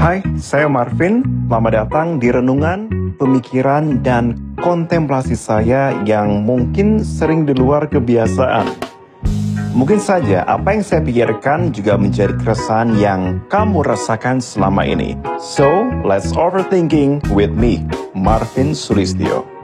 Hai, saya Marvin. Selamat datang di renungan, pemikiran, dan kontemplasi saya yang mungkin sering di luar kebiasaan. Mungkin saja apa yang saya pikirkan juga menjadi keresahan yang kamu rasakan selama ini. So, let's overthinking with me, Marvin Sulistyo.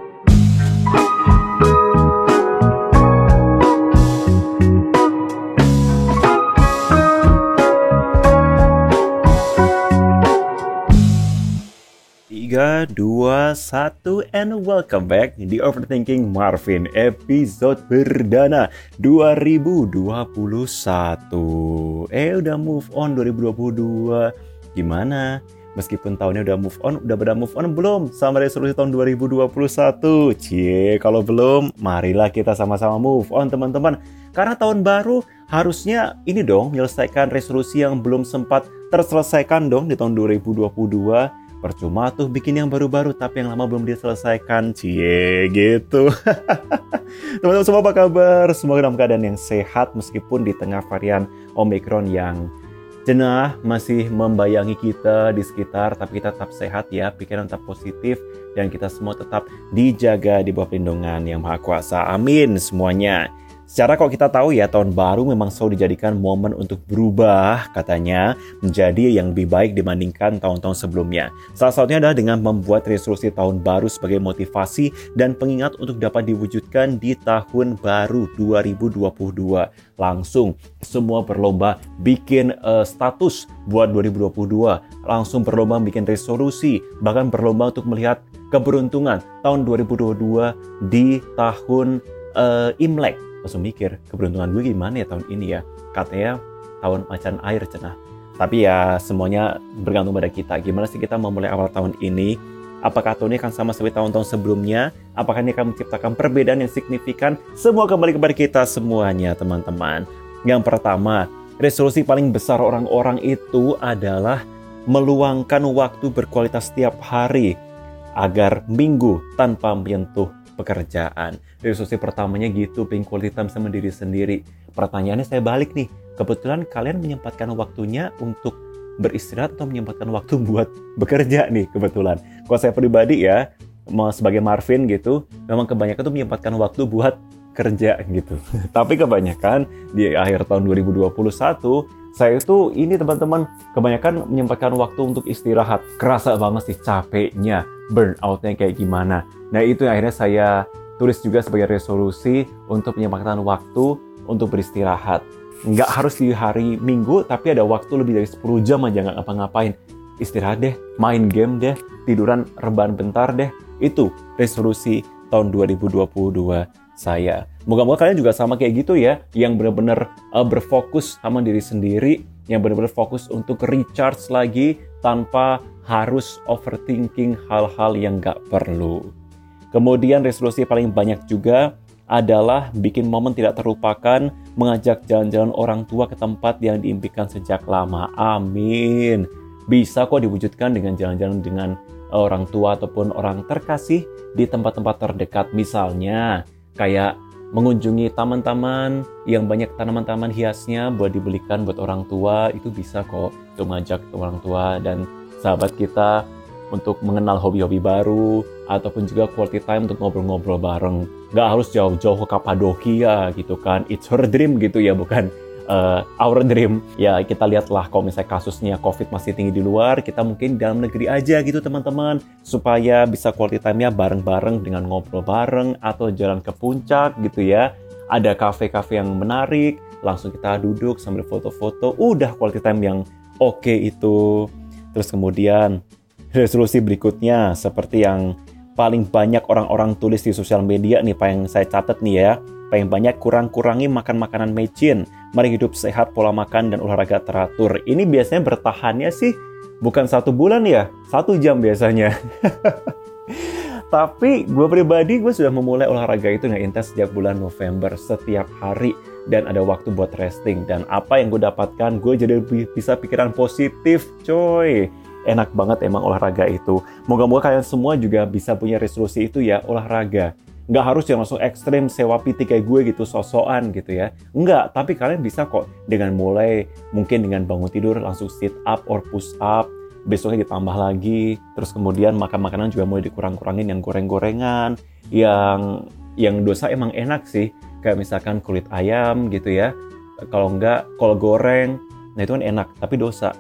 Satu and welcome back di Overthinking Marvin episode perdana 2021. Eh udah move on 2022. Gimana? Meskipun tahunnya udah move on, udah pada move on belum sama resolusi tahun 2021? Cie, kalau belum, marilah kita sama-sama move on teman-teman. Karena tahun baru harusnya ini dong menyelesaikan resolusi yang belum sempat terselesaikan dong di tahun 2022 Percuma tuh bikin yang baru-baru tapi yang lama belum diselesaikan. Cie gitu. Teman-teman semua apa kabar? Semoga dalam keadaan yang sehat meskipun di tengah varian Omicron yang jenah masih membayangi kita di sekitar tapi kita tetap sehat ya, pikiran tetap positif dan kita semua tetap dijaga di bawah perlindungan yang Maha Kuasa. Amin semuanya. Secara kalau kita tahu ya tahun baru memang selalu dijadikan momen untuk berubah katanya menjadi yang lebih baik dibandingkan tahun-tahun sebelumnya. Salah satunya adalah dengan membuat resolusi tahun baru sebagai motivasi dan pengingat untuk dapat diwujudkan di tahun baru 2022. Langsung semua berlomba bikin uh, status buat 2022, langsung berlomba bikin resolusi, bahkan berlomba untuk melihat keberuntungan tahun 2022 di tahun uh, Imlek langsung mikir keberuntungan gue gimana ya tahun ini ya? Katanya tahun macan air cenah tapi ya semuanya bergantung pada kita. Gimana sih kita memulai awal tahun ini? Apakah tahun ini akan sama seperti tahun-tahun sebelumnya? Apakah ini akan menciptakan perbedaan yang signifikan? Semua kembali kepada kita semuanya teman-teman. Yang pertama resolusi paling besar orang-orang itu adalah meluangkan waktu berkualitas setiap hari agar minggu tanpa menyentuh pekerjaan. Resolusi pertamanya gitu, pengen quality time sama diri sendiri. Pertanyaannya saya balik nih, kebetulan kalian menyempatkan waktunya untuk beristirahat atau menyempatkan waktu buat bekerja nih kebetulan. Kalau saya pribadi ya, sebagai Marvin gitu, memang kebanyakan tuh menyempatkan waktu buat kerja gitu. Tapi kebanyakan di akhir tahun 2021 saya itu ini teman-teman kebanyakan menyempatkan waktu untuk istirahat. Kerasa banget sih capeknya, burnoutnya kayak gimana. Nah itu yang akhirnya saya tulis juga sebagai resolusi untuk menyempatkan waktu untuk beristirahat. Nggak harus di hari Minggu, tapi ada waktu lebih dari 10 jam aja nggak ngapa-ngapain. Istirahat deh, main game deh, tiduran rebahan bentar deh. Itu resolusi tahun 2022 saya. Moga-moga kalian juga sama kayak gitu ya, yang benar-benar uh, berfokus sama diri sendiri, yang benar-benar fokus untuk recharge lagi tanpa harus overthinking hal-hal yang gak perlu. Kemudian resolusi paling banyak juga adalah bikin momen tidak terlupakan, mengajak jalan-jalan orang tua ke tempat yang diimpikan sejak lama. Amin. Bisa kok diwujudkan dengan jalan-jalan dengan orang tua ataupun orang terkasih di tempat-tempat terdekat misalnya kayak mengunjungi taman-taman yang banyak tanaman-tanaman hiasnya buat dibelikan buat orang tua itu bisa kok untuk mengajak orang tua dan sahabat kita untuk mengenal hobi-hobi baru ataupun juga quality time untuk ngobrol-ngobrol bareng. Gak harus jauh-jauh ke Kapadokia gitu kan. It's her dream gitu ya, bukan uh, our dream ya kita lihatlah kalau misalnya kasusnya COVID masih tinggi di luar kita mungkin dalam negeri aja gitu teman-teman supaya bisa quality time-nya bareng-bareng dengan ngobrol bareng atau jalan ke puncak gitu ya ada kafe-kafe yang menarik langsung kita duduk sambil foto-foto udah quality time yang oke okay itu terus kemudian resolusi berikutnya seperti yang paling banyak orang-orang tulis di sosial media nih Pak yang saya catat nih ya paling banyak kurang-kurangi makan makanan mecin Mari hidup sehat, pola makan, dan olahraga teratur. Ini biasanya bertahannya sih bukan satu bulan ya, satu jam biasanya. Tapi gue pribadi gue sudah memulai olahraga itu nggak intens sejak bulan November setiap hari dan ada waktu buat resting. Dan apa yang gue dapatkan gue jadi lebih bisa pikiran positif coy. Enak banget emang olahraga itu. Moga-moga kalian semua juga bisa punya resolusi itu ya olahraga. Nggak harus yang langsung ekstrim sewa piti kayak gue gitu, sosokan gitu ya. Enggak, tapi kalian bisa kok. Dengan mulai mungkin dengan bangun tidur langsung sit up or push up, besoknya ditambah lagi, terus kemudian makan makanan juga mulai dikurang-kurangin yang goreng-gorengan, yang yang dosa emang enak sih, kayak misalkan kulit ayam gitu ya. Kalau enggak, kol goreng, nah itu kan enak, tapi dosa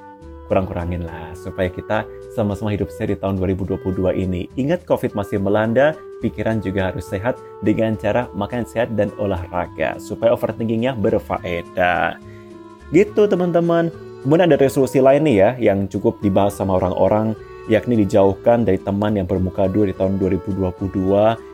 kurang-kurangin lah supaya kita sama-sama hidup sehat di tahun 2022 ini. Ingat COVID masih melanda, pikiran juga harus sehat dengan cara makan sehat dan olahraga supaya overthinkingnya berfaedah. Gitu teman-teman. Kemudian ada resolusi lain nih ya yang cukup dibahas sama orang-orang yakni dijauhkan dari teman yang bermuka dua di tahun 2022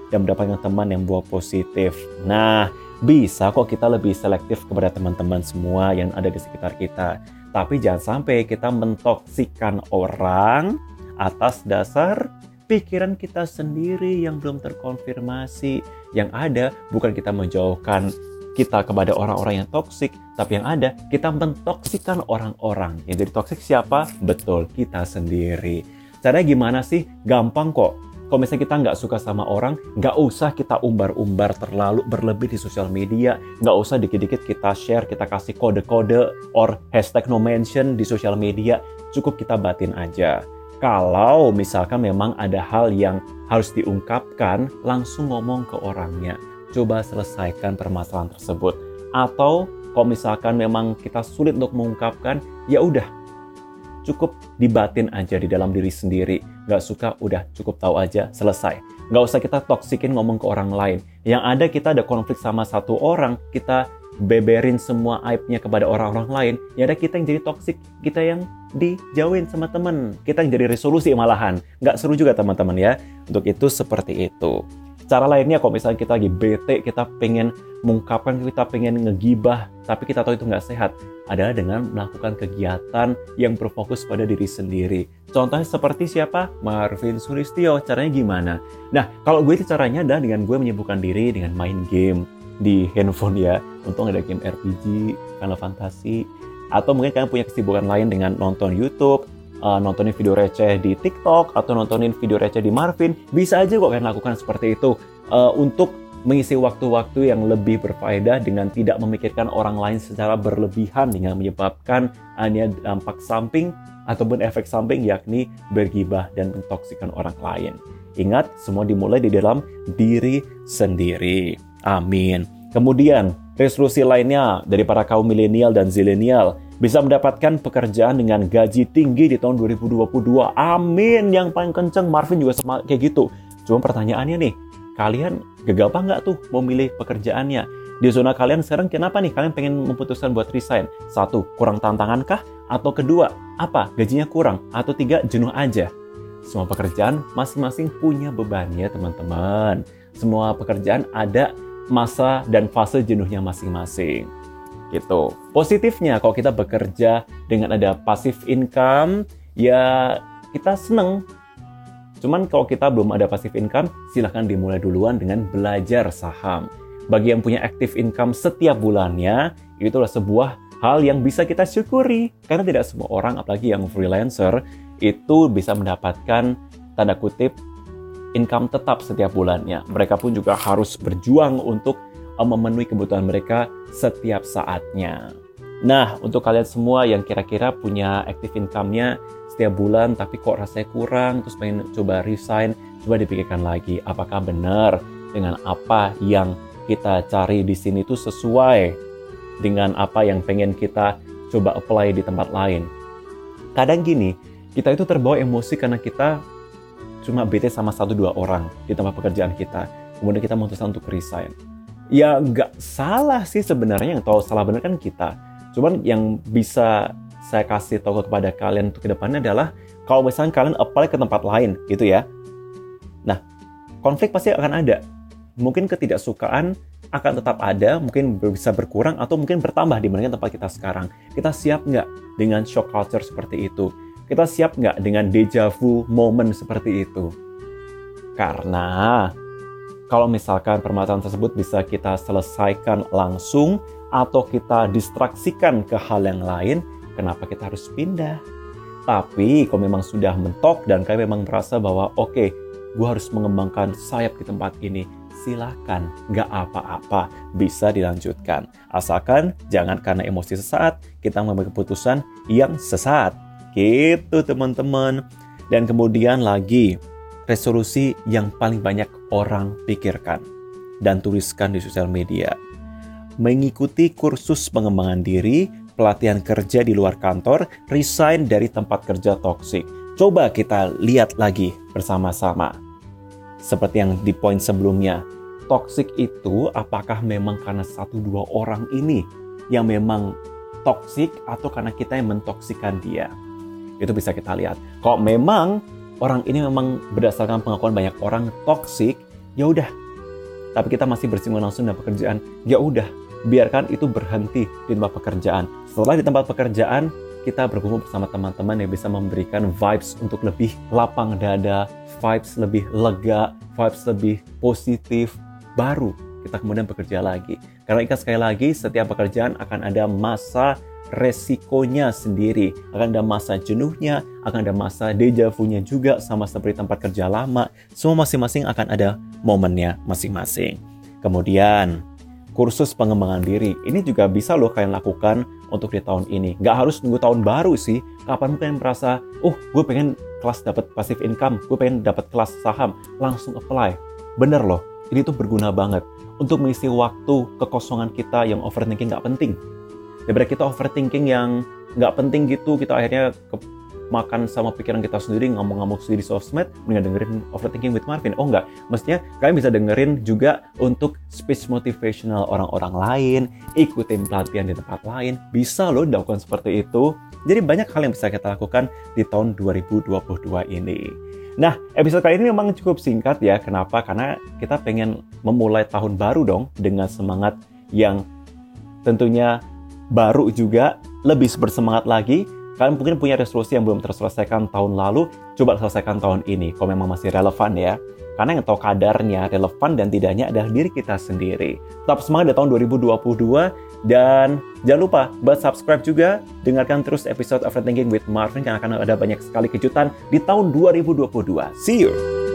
dan mendapatkan teman yang buah positif. Nah, bisa kok kita lebih selektif kepada teman-teman semua yang ada di sekitar kita. Tapi jangan sampai kita mentoksikan orang atas dasar pikiran kita sendiri yang belum terkonfirmasi. Yang ada bukan kita menjauhkan kita kepada orang-orang yang toksik, tapi yang ada kita mentoksikan orang-orang. Yang jadi toksik siapa? Betul, kita sendiri. Caranya gimana sih? Gampang kok kalau misalnya kita nggak suka sama orang, nggak usah kita umbar-umbar terlalu berlebih di sosial media. Nggak usah dikit-dikit kita share, kita kasih kode-kode or hashtag no mention di sosial media. Cukup kita batin aja. Kalau misalkan memang ada hal yang harus diungkapkan, langsung ngomong ke orangnya. Coba selesaikan permasalahan tersebut. Atau kalau misalkan memang kita sulit untuk mengungkapkan, ya udah cukup dibatin aja di dalam diri sendiri. Gak suka, udah cukup tahu aja, selesai. Gak usah kita toksikin ngomong ke orang lain. Yang ada kita ada konflik sama satu orang, kita beberin semua aibnya kepada orang-orang lain. Ya ada kita yang jadi toksik, kita yang dijauhin sama temen. Kita yang jadi resolusi malahan. Gak seru juga teman-teman ya. Untuk itu seperti itu. Cara lainnya kalau misalnya kita lagi bete, kita pengen mengungkapkan, kita pengen ngegibah, tapi kita tahu itu nggak sehat, adalah dengan melakukan kegiatan yang berfokus pada diri sendiri. Contohnya seperti siapa? Marvin Suristio. Caranya gimana? Nah, kalau gue itu caranya adalah dengan gue menyibukkan diri dengan main game di handphone ya. Untung ada game RPG, Final Fantasy, atau mungkin kalian punya kesibukan lain dengan nonton YouTube, uh, nontonin video receh di TikTok atau nontonin video receh di Marvin, bisa aja kok kalian lakukan seperti itu uh, untuk mengisi waktu-waktu yang lebih berfaedah dengan tidak memikirkan orang lain secara berlebihan dengan menyebabkan hanya dampak samping ataupun efek samping yakni bergibah dan mentoksikan orang lain. Ingat, semua dimulai di dalam diri sendiri. Amin. Kemudian, resolusi lainnya dari para kaum milenial dan zilenial bisa mendapatkan pekerjaan dengan gaji tinggi di tahun 2022. Amin. Yang paling kenceng Marvin juga sama kayak gitu. Cuma pertanyaannya nih, kalian gegabah nggak tuh mau milih pekerjaannya? Di zona kalian sekarang kenapa nih kalian pengen memutuskan buat resign? Satu, kurang tantangan kah? Atau kedua, apa? Gajinya kurang? Atau tiga, jenuh aja? Semua pekerjaan masing-masing punya bebannya teman-teman. Semua pekerjaan ada masa dan fase jenuhnya masing-masing gitu. Positifnya kalau kita bekerja dengan ada passive income, ya kita seneng. Cuman kalau kita belum ada passive income, silahkan dimulai duluan dengan belajar saham. Bagi yang punya active income setiap bulannya, itulah sebuah hal yang bisa kita syukuri. Karena tidak semua orang, apalagi yang freelancer, itu bisa mendapatkan tanda kutip income tetap setiap bulannya. Mereka pun juga harus berjuang untuk memenuhi kebutuhan mereka setiap saatnya. Nah, untuk kalian semua yang kira-kira punya active income-nya setiap bulan tapi kok rasanya kurang, terus pengen coba resign, coba dipikirkan lagi apakah benar dengan apa yang kita cari di sini itu sesuai dengan apa yang pengen kita coba apply di tempat lain. Kadang gini, kita itu terbawa emosi karena kita cuma bete sama satu dua orang di tempat pekerjaan kita. Kemudian kita memutuskan untuk resign ya nggak salah sih sebenarnya yang tahu salah benar kan kita. Cuman yang bisa saya kasih tahu kepada kalian untuk ke depannya adalah kalau misalnya kalian apply ke tempat lain gitu ya. Nah, konflik pasti akan ada. Mungkin ketidaksukaan akan tetap ada, mungkin bisa berkurang atau mungkin bertambah dibandingkan tempat kita sekarang. Kita siap nggak dengan shock culture seperti itu? Kita siap nggak dengan deja vu moment seperti itu? Karena kalau misalkan permasalahan tersebut bisa kita selesaikan langsung atau kita distraksikan ke hal yang lain, kenapa kita harus pindah? Tapi kalau memang sudah mentok dan kalian memang merasa bahwa oke, okay, gue harus mengembangkan sayap di tempat ini, silakan, nggak apa-apa, bisa dilanjutkan. Asalkan jangan karena emosi sesaat, kita mengambil keputusan yang sesat. Gitu teman-teman. Dan kemudian lagi, resolusi yang paling banyak orang pikirkan dan tuliskan di sosial media. Mengikuti kursus pengembangan diri, pelatihan kerja di luar kantor, resign dari tempat kerja toksik. Coba kita lihat lagi bersama-sama. Seperti yang di poin sebelumnya, toksik itu apakah memang karena satu dua orang ini yang memang toksik atau karena kita yang mentoksikan dia? Itu bisa kita lihat. Kalau memang orang ini memang berdasarkan pengakuan banyak orang toksik, ya udah. Tapi kita masih bersinggungan langsung dengan pekerjaan, ya udah. Biarkan itu berhenti di tempat pekerjaan. Setelah di tempat pekerjaan, kita berkumpul bersama teman-teman yang bisa memberikan vibes untuk lebih lapang dada, vibes lebih lega, vibes lebih positif, baru kita kemudian bekerja lagi. Karena ikat sekali lagi, setiap pekerjaan akan ada masa resikonya sendiri. Akan ada masa jenuhnya, akan ada masa dejavunya juga sama seperti tempat kerja lama. Semua masing-masing akan ada momennya masing-masing. Kemudian, kursus pengembangan diri. Ini juga bisa loh kalian lakukan untuk di tahun ini. Nggak harus nunggu tahun baru sih. Kapan kalian merasa, oh gue pengen kelas dapat passive income, gue pengen dapat kelas saham, langsung apply. Bener loh, ini tuh berguna banget untuk mengisi waktu kekosongan kita yang overthinking nggak penting daripada kita overthinking yang nggak penting gitu kita akhirnya ke makan sama pikiran kita sendiri ngamuk-ngamuk sendiri di sosmed mendingan dengerin overthinking with Marvin. Oh enggak mestinya kalian bisa dengerin juga untuk speech motivational orang-orang lain ikutin pelatihan di tempat lain. Bisa loh dilakukan seperti itu. Jadi banyak hal yang bisa kita lakukan di tahun 2022 ini. Nah, episode kali ini memang cukup singkat ya. Kenapa? Karena kita pengen memulai tahun baru dong dengan semangat yang tentunya baru juga, lebih bersemangat lagi. Kalian mungkin punya resolusi yang belum terselesaikan tahun lalu, coba selesaikan tahun ini, kalau memang masih relevan ya. Karena yang tahu kadarnya, relevan dan tidaknya adalah diri kita sendiri. Tetap semangat di tahun 2022, dan jangan lupa buat subscribe juga, dengarkan terus episode Overthinking with Marvin, karena akan ada banyak sekali kejutan di tahun 2022. See you!